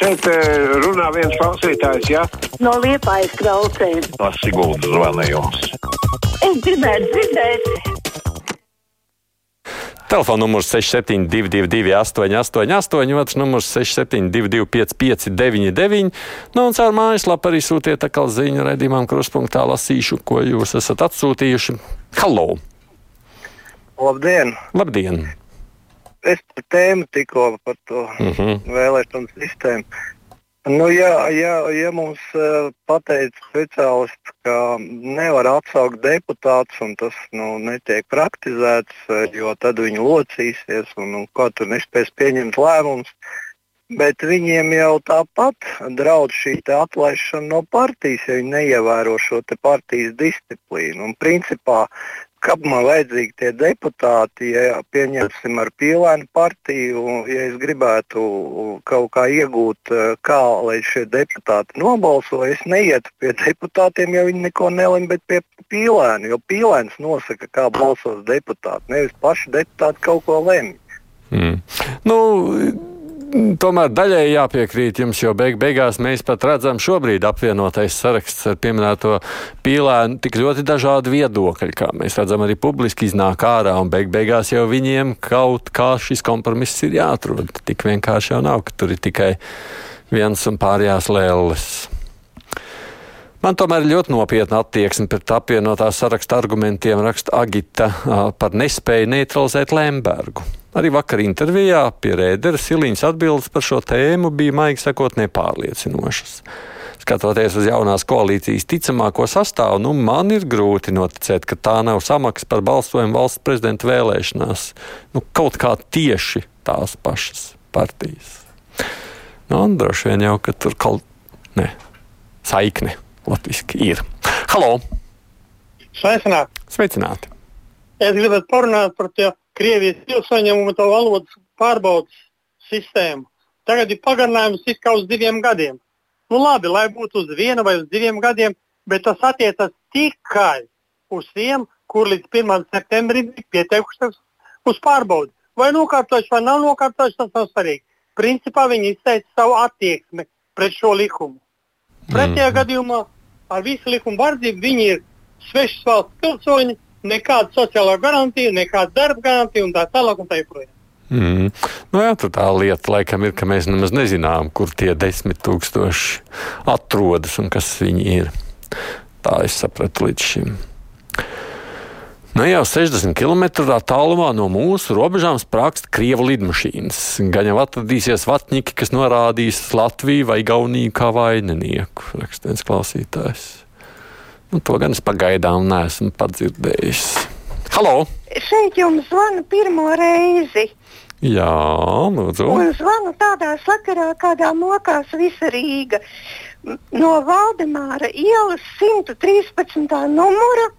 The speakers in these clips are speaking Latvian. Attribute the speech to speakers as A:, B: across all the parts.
A: Šeit eh, runā viens klausītājs, jā?
B: No liepājas klausēm.
A: Tas Siguldas zvanījums.
B: Es gribētu dzirdēt.
C: Telefona numurs 6722, 888, otrs numurs 672, 559, nu un caur mājaslapu arī sūtiet atkal ziņu redzījumam, kruspunktā lasīšu, ko jūs esat atsūtījuši. Halo!
D: Labdien!
C: Labdien!
D: Es par tēmu tikko par to
C: Uh -huh.
D: vēlēšanu sistēmu. Nu, ja, ja, ja mums uh, pateica speciālists, ka nevar atsaukt deputātus un tas nu, netiek praktizēts, uh, jo tad viņi locīsies un, un kā tur nespēs pieņemt lēmumus, bet viņiem jau tāpat draudz šī atlaišana no partijas, ja viņi neievēro šo partijas disciplīnu. Un, principā, Kāpēc man vajadzīgi tie deputāti, ja pieņemsim ar pīlēnu partiju, ja es gribētu kaut kā iegūt, eh, kā lai šie deputāti nobalso, es neietu pie deputātiem, ja viņi neko nelemj, bet pie pīlēna, jo pīlēns nosaka, kā balsos deputāti, nevis paši deputāti kaut ko lemj.
C: Mm. Nu, Tomēr daļēji jāpiekrīt jums, jo beig beigās mēs pat redzam šobrīd apvienotais saraksts ar pieminēto pīlēnu tik ļoti dažādi viedokļi, kā mēs redzam arī publiski iznāk ārā, un beig beigās jau viņiem kaut kā šis kompromiss ir jāatrod. Tik vienkārši jau nav, ka tur ir tikai viens un pārējās lēles. Man tomēr ļoti nopietna attieksme pret apvienotā saraksta argumentiem, raksta Agita par nespēju neutralizēt Lembergu. Arī vakar intervijā pie Rēdera Siliņas atbildes par šo tēmu bija, maigi sakot, nepārliecinošas. Skatoties uz jaunās koalīcijas ticamāko sastāvu, nu, man ir grūti noticēt, ka tā nav samaksa par balsojumu valsts prezidenta vēlēšanās. Nu, kaut kā tieši tās pašas partijas. Nu, droši vien jau, ka tur kaut ne, saikne latviski ir. Halo!
E: Sveicināti!
C: Sveicināti!
E: Es gribētu parunāt par to Krievijas pilsoņiem un to valodas pārbaudas sistēmu. Tagad ir pagarinājums kā uz diviem gadiem. Nu labi, lai būtu uz vienu vai uz diviem gadiem, bet tas attiecas tikai uz tiem, kur līdz 1. septembrim ir pieteikušies uz pārbaudi. Vai nokārtojuši vai nav nokārtojuši, tas nav svarīgi. Principā viņi izteica savu attieksmi pret šo likumu. Pretējā mm. gadījumā ar visu likumu vardzību viņi ir svešas valsts pilsoņi, nekāda sociālā garantija, nekāda darba garantija un tā tālāk. Un tā joprojām.
C: Mm. Nu jā, tā lieta laikam ir, ka mēs nemaz nezinām, kur tie desmit tūkstoši atrodas un kas viņi ir. Tā es sapratu līdz šim. Nu jau 60 km tālumā no mūsu robežām sprākst krievu lidmašīnas. Gan jau atradīsies vatņiki, kas norādīs Latviju vai Gauniju kā vaininieku, raksta viens klausītājs. Nu, to gan es pagaidām neesmu padzirdējis. Halo!
F: Šeit jums zvanu pirmo reizi.
C: Jā, lūdzu.
F: Un zvanu tādā sakarā, kādā mokās visa Rīga. No Valdemāra ielas 113. numura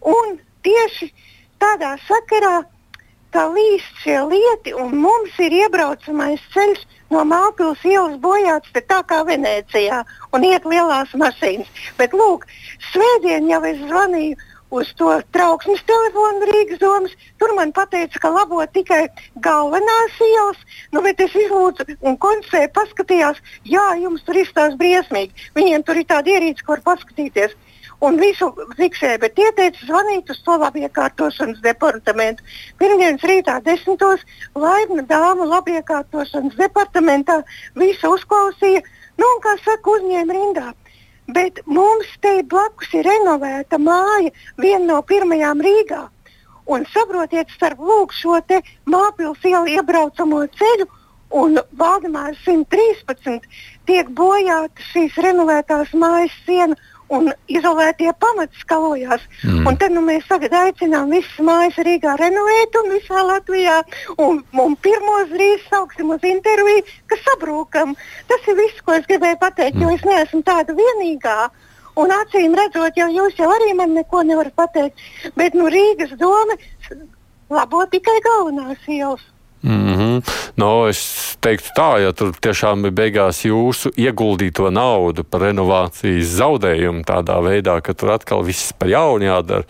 F: un tieši tādā sakarā, ka līst šie lieti, un mums ir iebraucamais ceļš no Māklas ielas bojāts tā kā Venecijā, un iet lielās mašīnas. Bet, lūk, svētdien jau es zvanīju uz to trauksmes telefonu Rīgas domas. Tur man teica, ka labo tikai galvenās ielas, nu, bet es izlūdzu un konstatēju, paskatījās, jā, jums tur izstāsta briesmīgi. Viņiem tur ir tāda ierīce, kur paskatīties un visu fiksēja, bet ieteica zvanīt uz to labiekārtošanas departamentu. Pirmdienas rītā desmitos laipna dāma labiekārtošanas departamentā visu uzklausīja, nu un kā saka, uzņēma rindā. Bet mums te blakus ir renovēta māja, viena no pirmajām Rīgā. Un saprotiet, starp lūk šo te māpils ielu iebraucamo ceļu un Valdemāra 113 tiek bojāta šīs renovētās mājas siena un izolētie pamati skalojās. Mm. Un tad nu, mēs tagad aicinām visas mājas Rīgā renovēt un visā Latvijā. Un, un pirmos drīz sauksim uz interviju, ka sabrūkam. Tas ir viss, ko es gribēju pateikt, mm. jo es neesmu tāda vienīgā. Un acīm redzot, jau jūs jau arī man neko nevarat pateikt. Bet nu, Rīgas doma labo tikai galvenās ielas.
C: Mm -hmm. no, es teiktu tā, ja tur tiešām ir beigās jūsu ieguldīto naudu par renovācijas zaudējumu tādā veidā, ka tur atkal viss par jaunu jādara.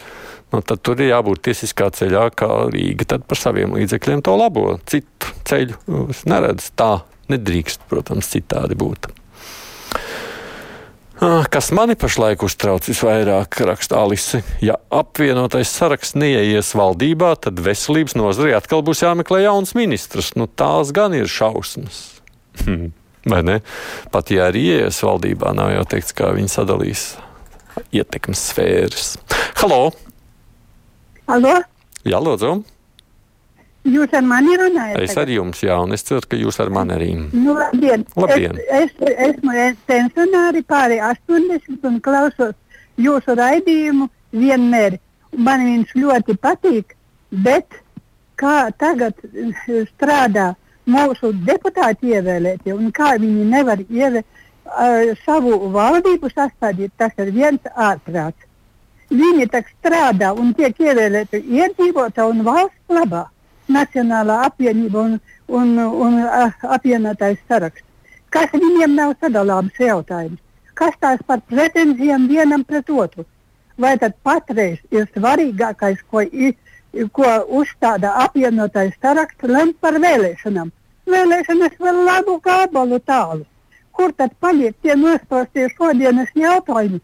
C: Nu, tad tur ir jābūt tiesiskā ceļā, kā Rīga par saviem līdzekļiem to labo. Citu ceļu es neredzu tā Nedrīkst, protams, citādi būt. Ah, Kas mani pašlaik uztrauc visvairāk, raksta Alise. Ja apvienotais saraksts neieies valdībā, tad veselības nozarei atkal būs jāmeklē jauns ministrs. Nu, tās gan ir šausmas. Vai ne? Pat ja arī ieies valdībā, nav jau teikts, kā viņi sadalīs ietekmes sfēras. Halo!
G: Alo,
C: Jā, lūdzu!
G: Jūs ar mani runājat?
C: Es ar jums, jā, un es ceru, ka jūs ar mani arī.
G: Nu, labdien.
C: Labdien.
G: Es, es esmu pensionāri pāri 80 un klausos jūsu raidījumu vienmēr. Man viņš ļoti patīk, bet kā tagad strādā mūsu deputāti ievēlēti un kā viņi nevar ievēlēt uh, savu valdību sastādīt, tas ir viens ārprāts. Viņi tak strādā un tiek ievēlēti iedzīvotāji un valsts labā. Nacionālā apvienība un, un, un uh, apvienotais saraksts. Kas viņiem nav sadalāms jautājums? Kas tās par pretenzijām vienam pret otru? Vai tad patreiz ir svarīgākais, ko, i, ko uzstāda apvienotais saraksts, lemt par vēlēšanām? Vēlēšanas vēl labu gabalu tālu. Kur tad paliek tie nosprostie šodienas jautājumi,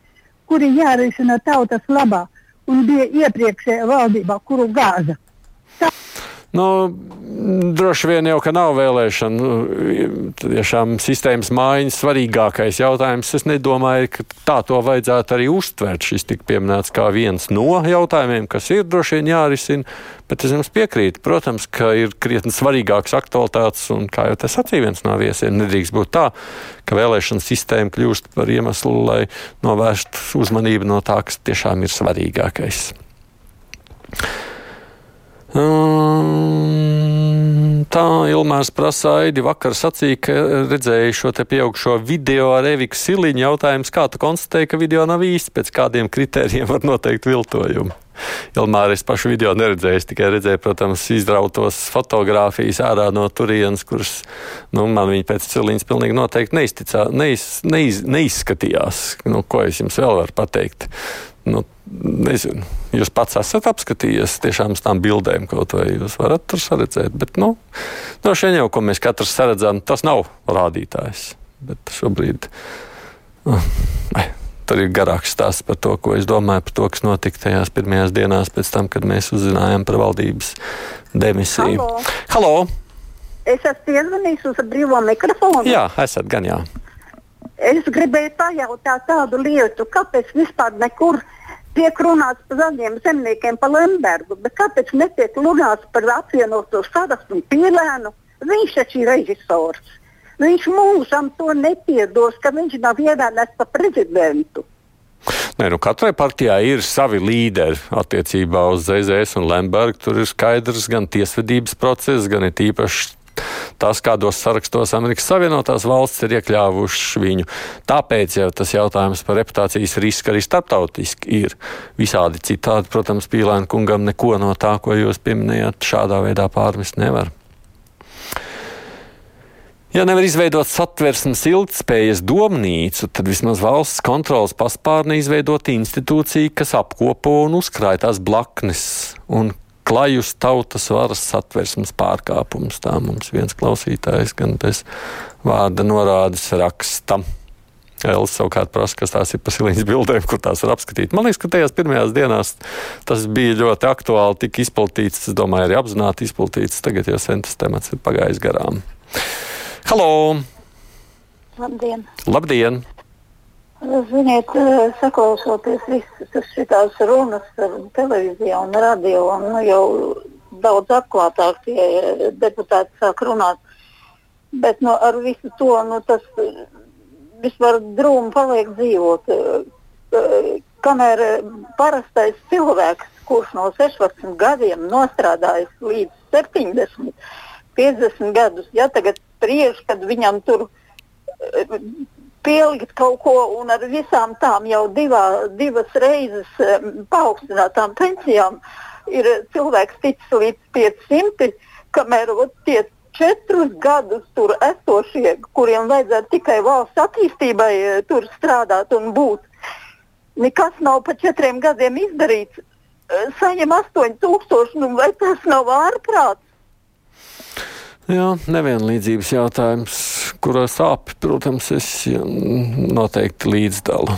G: kuri jārisina tautas labā un bija iepriekšējā valdībā, kuru gāza?
C: Nu, droši vien jau, ka nav vēlēšana. Nu, tiešām sistēmas maiņas svarīgākais jautājums. Es nedomāju, ka tā to vajadzētu arī uztvert. Šis tika pieminēts kā viens no jautājumiem, kas ir droši vien jārisina. Bet es jums piekrītu, protams, ka ir krietni svarīgākas aktualitātes. Un, kā jau tas sacīja viens no viesiem, nedrīkst būt tā, ka vēlēšana sistēma kļūst par iemeslu, lai novērstu uzmanību no tā, kas tiešām ir svarīgākais. Um, tā Ilmārs prasa, Aidi vakar sacīja, ka redzēja šo te pieaugšo video ar Eviku Siliņu. Jautājums, kā tu konstatēji, ka video nav īsti, pēc kādiem kritērijiem var noteikt viltojumu? Ilmāra es pašu video neredzēju, es tikai redzēju, protams, izrautos fotogrāfijas ārā no turienes, kuras, nu, man viņa pēc ciliņas pilnīgi noteikti neizticā, neiz, neiz, neizskatījās. Nu, ko es jums vēl varu pateikt? Nu, nezinu, jūs pats esat apskatījies tiešām uz tām bildēm, kaut vai jūs varat tur saredzēt. Bet, nu, no šiem jau, ko mēs katrs saredzam, tas nav rādītājs. Bet šobrīd. Uh, Tur ir garāks stāsts par to, ko es domāju par to, kas notika tajās pirmajās dienās, pēc tam, kad mēs uzzinājām par valdības demisiju.
H: Halo.
C: Halo.
H: Es esmu iezvanījis uz brīvo mikrofonu.
C: Jā, esat gan jā.
H: Es gribēju pajautāt tādu lietu, kāpēc vispār nekur tiek runāts par zaļiem zemniekiem, par Lembergu, bet kāpēc netiek runāts par apvienoto sarakstu un pīlēnu? Viņš taču ir režisors. Viņš mūžam to nepiedos, ka viņš nav ievēlēts par prezidentu.
C: Nē, nu katrai partijai ir savi līderi attiecībā uz ZZS un Lembergu. Tur ir skaidrs gan tiesvedības process, gan ir īpaši tas, kādos sarakstos Amerikas Savienotās valsts ir iekļāvuši viņu. Tāpēc jau tas jautājums par reputācijas risku arī starptautiski ir visādi citādi. Protams, Pīlēna kungam neko no tā, ko jūs pieminējāt, šādā veidā pārmest nevar. Ja nevar izveidot satversmes ilgspējas domnīcu, tad vismaz valsts kontrolas paspārne izveidot institūciju, kas apkopo un uzkrāj tās blaknes un klajus tautas varas satversmes pārkāpumus. Tā mums viens klausītājs gan bez vārda norādes raksta. Elsa savukārt prasa, kas tās ir par silīņas bildēm, kur tās var apskatīt. Man liekas, ka tajās pirmajās dienās tas bija ļoti aktuāli, tika izplatīts, es domāju, arī apzināti izplatīts. Tagad jau sen tas temats ir pagājis garām. Halo!
I: Labdien!
C: Labdien!
I: Ziniet, eh, saklausoties visas šīs runas televīzijā un radio, un nu, jau daudz atklātāk tie deputāti sāk runāt. Bet nu, ar visu to nu, tas vispār drūmi paliek dzīvot. Eh, Kamēr parastais cilvēks, kurš no 16 gadiem nostrādājis līdz 70, 50 gadus, ja tagad spriež, kad viņam tur eh, pielikt kaut ko un ar visām tām jau divā, divas reizes um, paaugstinātām pensijām ir cilvēks ticis līdz 500, kamēr tie četrus gadus tur esošie, kuriem vajadzētu tikai valsts attīstībai eh, tur strādāt un būt, nekas nav pa četriem gadiem izdarīts. Eh, saņem 8000, nu vai tas nav ārprāts?
C: Jā, nevienlīdzības jautājums, kurā sāp, protams, es noteikti līdzdalu.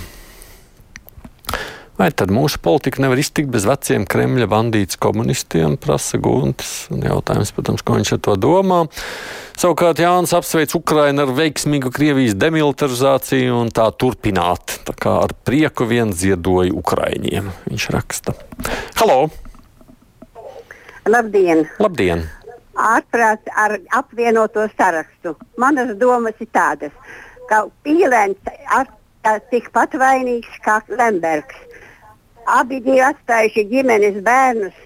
C: Vai tad mūsu politika nevar iztikt bez veciem Kremļa bandītas komunistiem, prasa Guntis. Jautājums, protams, ko viņš ar to domā. Savukārt Jānis apsveic Ukrainu ar veiksmīgu Krievijas demilitarizāciju un tā turpināt. Tā kā ar prieku vien ziedoju Ukraiņiem, viņš raksta. Halo!
B: Labdien!
C: Labdien!
B: Ārprāt ar apvienoto sarakstu. Manas domas ir tādas, ka Pīlēns ir tikpat vainīgs kā Lembergs abi bija atstājuši ģimenes bērnus,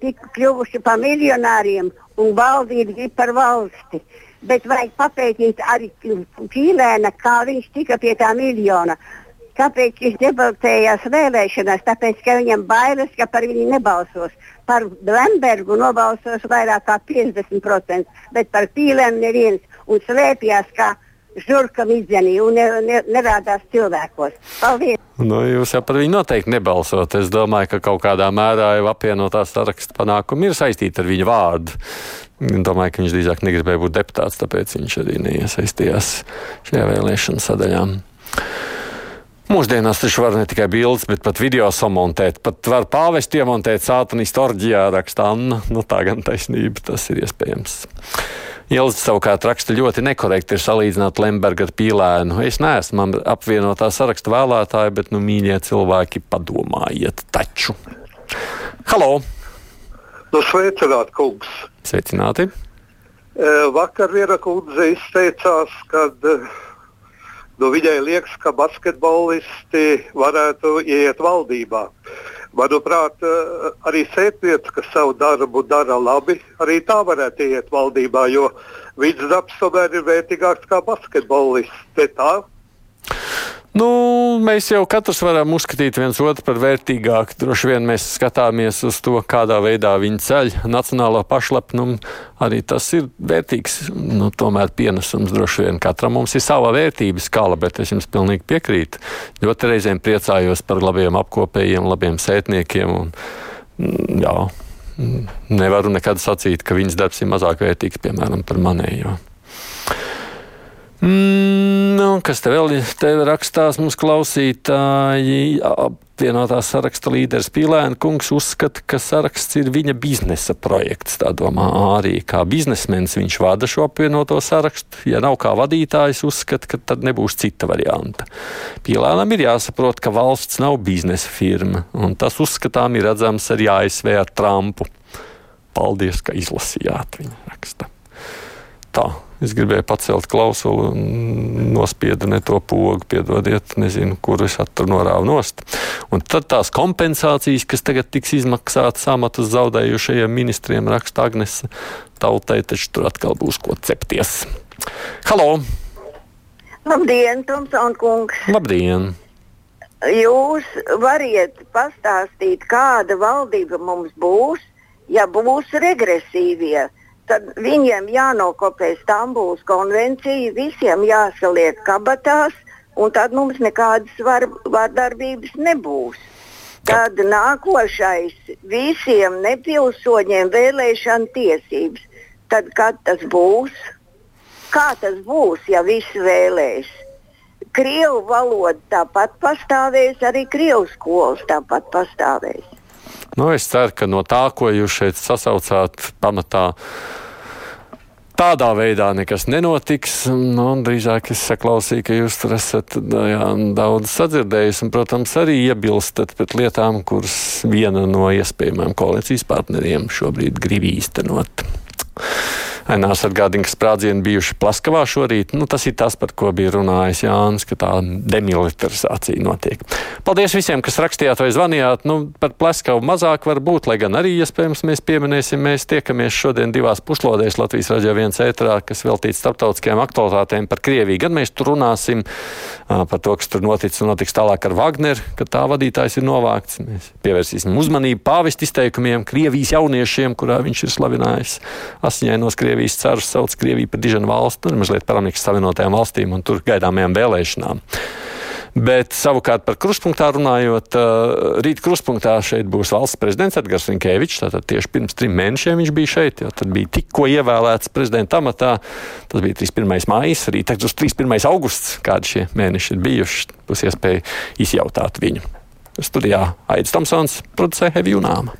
B: tik kļuvuši par miljonāriem un valdīt grib par valsti. Bet vajag papētīt arī Čīlēna, kā viņš tika pie tā miljona. Kāpēc viņš debatējās vēlēšanās? Tāpēc, ka viņam bailes, ka par viņu nebalsos. Par Lembergu nobalsos vairāk kā 50%, bet par Pīlēnu neviens. Un slēpjas, kā žurka vidzenī un ne, ne, nerādās cilvēkos. Paldies!
C: Nu, jūs jau par viņu noteikti nebalsot. Es domāju, ka kaut kādā mērā jau apvienotā saraksta panākumi ir saistīti ar viņu vārdu. Domāju, ka viņš drīzāk negribēja būt deputāts, tāpēc viņš arī neiesaistījās šajā vēlēšanu sadaļā. Mūsdienās taču var ne tikai bildes, bet pat video samontēt. Pat var pāvest iemontēt sātanistu orģijā, raksta Anna. Nu, tā gan taisnība, tas ir iespējams. Ilzi savukārt raksta ļoti nekorekti ir salīdzināt Lemberga ar Pīlēnu. Es neesmu apvienotā saraksta vēlētāja, bet, nu, mīļie cilvēki, padomājiet taču. Halo!
J: Nu, sveicināti, kungs!
C: Sveicināti!
J: E, vakar viena kundze izteicās, ka nu, viņai liekas, ka basketbolisti varētu iet valdībā. Manuprāt, eh, arī sētniece, kas savu darbu dara labi, arī tā varētu iet valdībā, jo viņas darbs tomēr ir vērtīgāks kā basketbolists. Te tā
C: Nu, mēs jau katrs varam uzskatīt viens otru par vērtīgāku. Droši vien mēs skatāmies uz to, kādā veidā viņi ceļ nacionālo pašlepnumu. Arī tas ir vērtīgs, nu, tomēr pienesums droši vien katram mums ir sava vērtības skala, bet es jums pilnīgi piekrītu. Ļoti reizēm priecājos par labiem apkopējiem, labiem sētniekiem. Un, mm, jā, mm, nevaru nekad sacīt, ka viņas darbs ir mazāk vērtīgs, piemēram, par manējo. Mm, nu, kas te vēl te rakstās mums klausītāji? Apvienotā saraksta līderis Pīlēna kungs uzskata, ka saraksts ir viņa biznesa projekts. Tā domā arī kā biznesmenis viņš vada šo apvienoto sarakstu. Ja nav kā vadītājs, uzskata, ka tad nebūs cita varianta. Pīlēnam ir jāsaprot, ka valsts nav biznesa firma, un tas uzskatām ir redzams arī ASV ar Trumpu. Paldies, ka izlasījāt viņa rakstu. Tā. Es gribēju pacelt klausuli un nospiedu ne to pogu, piedodiet, nezinu, kur es tur norāvu nost. Un tad tās kompensācijas, kas tagad tiks izmaksātas amatus zaudējušajiem ministriem, raksta Agnese, tautai taču tur atkal būs ko cepties. Halo!
B: Labdien, Tomson kungs!
C: Labdien!
B: Jūs variet pastāstīt, kāda valdība mums būs, ja būs regresīvie tad viņiem jānokopē Stambulas konvencija, visiem jāsaliek kabatās, un tad mums nekādas var, vardarbības nebūs. Tad nākošais visiem nepilsoņiem vēlēšana tiesības. Tad, kad tas būs? Kā tas būs, ja visi vēlēs? Krievu valoda tāpat pastāvēs, arī krievu skolas tāpat pastāvēs.
C: Nu, es ceru, ka no tā, ko jūs šeit sasaucāt, pamatā tādā veidā nekas nenotiks. Nu, drīzāk es saklausīju, ka jūs tur esat jā, daudz sadzirdējis un, protams, arī iebilstat pret lietām, kuras viena no iespējamām koalīcijas partneriem šobrīd grib īstenot. Ka sprādzieni bijuši Plaskavā šorīt. Nu, tas ir tas, par ko bija runājis Jānis, ka tā demilitarizācija notiek. Paldies visiem, kas rakstījāt vai zvanījāt. Nu, par Plaskavu mazāk var būt, lai gan arī iespējams mēs pieminēsim. Mēs tiekamies šodien divās puslodēs Latvijas raidījā viens ētrā, kas veltīts starptautiskajām aktualitātēm par Krieviju. Gan mēs tur runāsim par to, kas tur noticis un notiks tālāk ar Wagneru, ka tā vadītājs ir novākts. Mēs pievērsīsim uzmanību pāvest izteikumiem Krievijas jauniešiem, kurā viņš ir slavinājis asiņainos Krievijas. Krievijas carus sauc Krieviju par dižanu valstu, nu, mazliet paramiks savienotajām valstīm un tur gaidāmajām vēlēšanām. Bet savukārt par kruspunktā runājot, rīt kruspunktā šeit būs valsts prezidents Edgars Rinkēvičs. Tātad tieši pirms trim mēnešiem viņš bija šeit, jo tad bija tikko ievēlēts prezidenta amatā. Tas bija 31. maijs, arī tagad uz 31. augusts, kādi šie mēneši ir bijuši. Būs iespēja izjautāt viņu. Studijā Aits Tomsons, producē Hevi Junāma.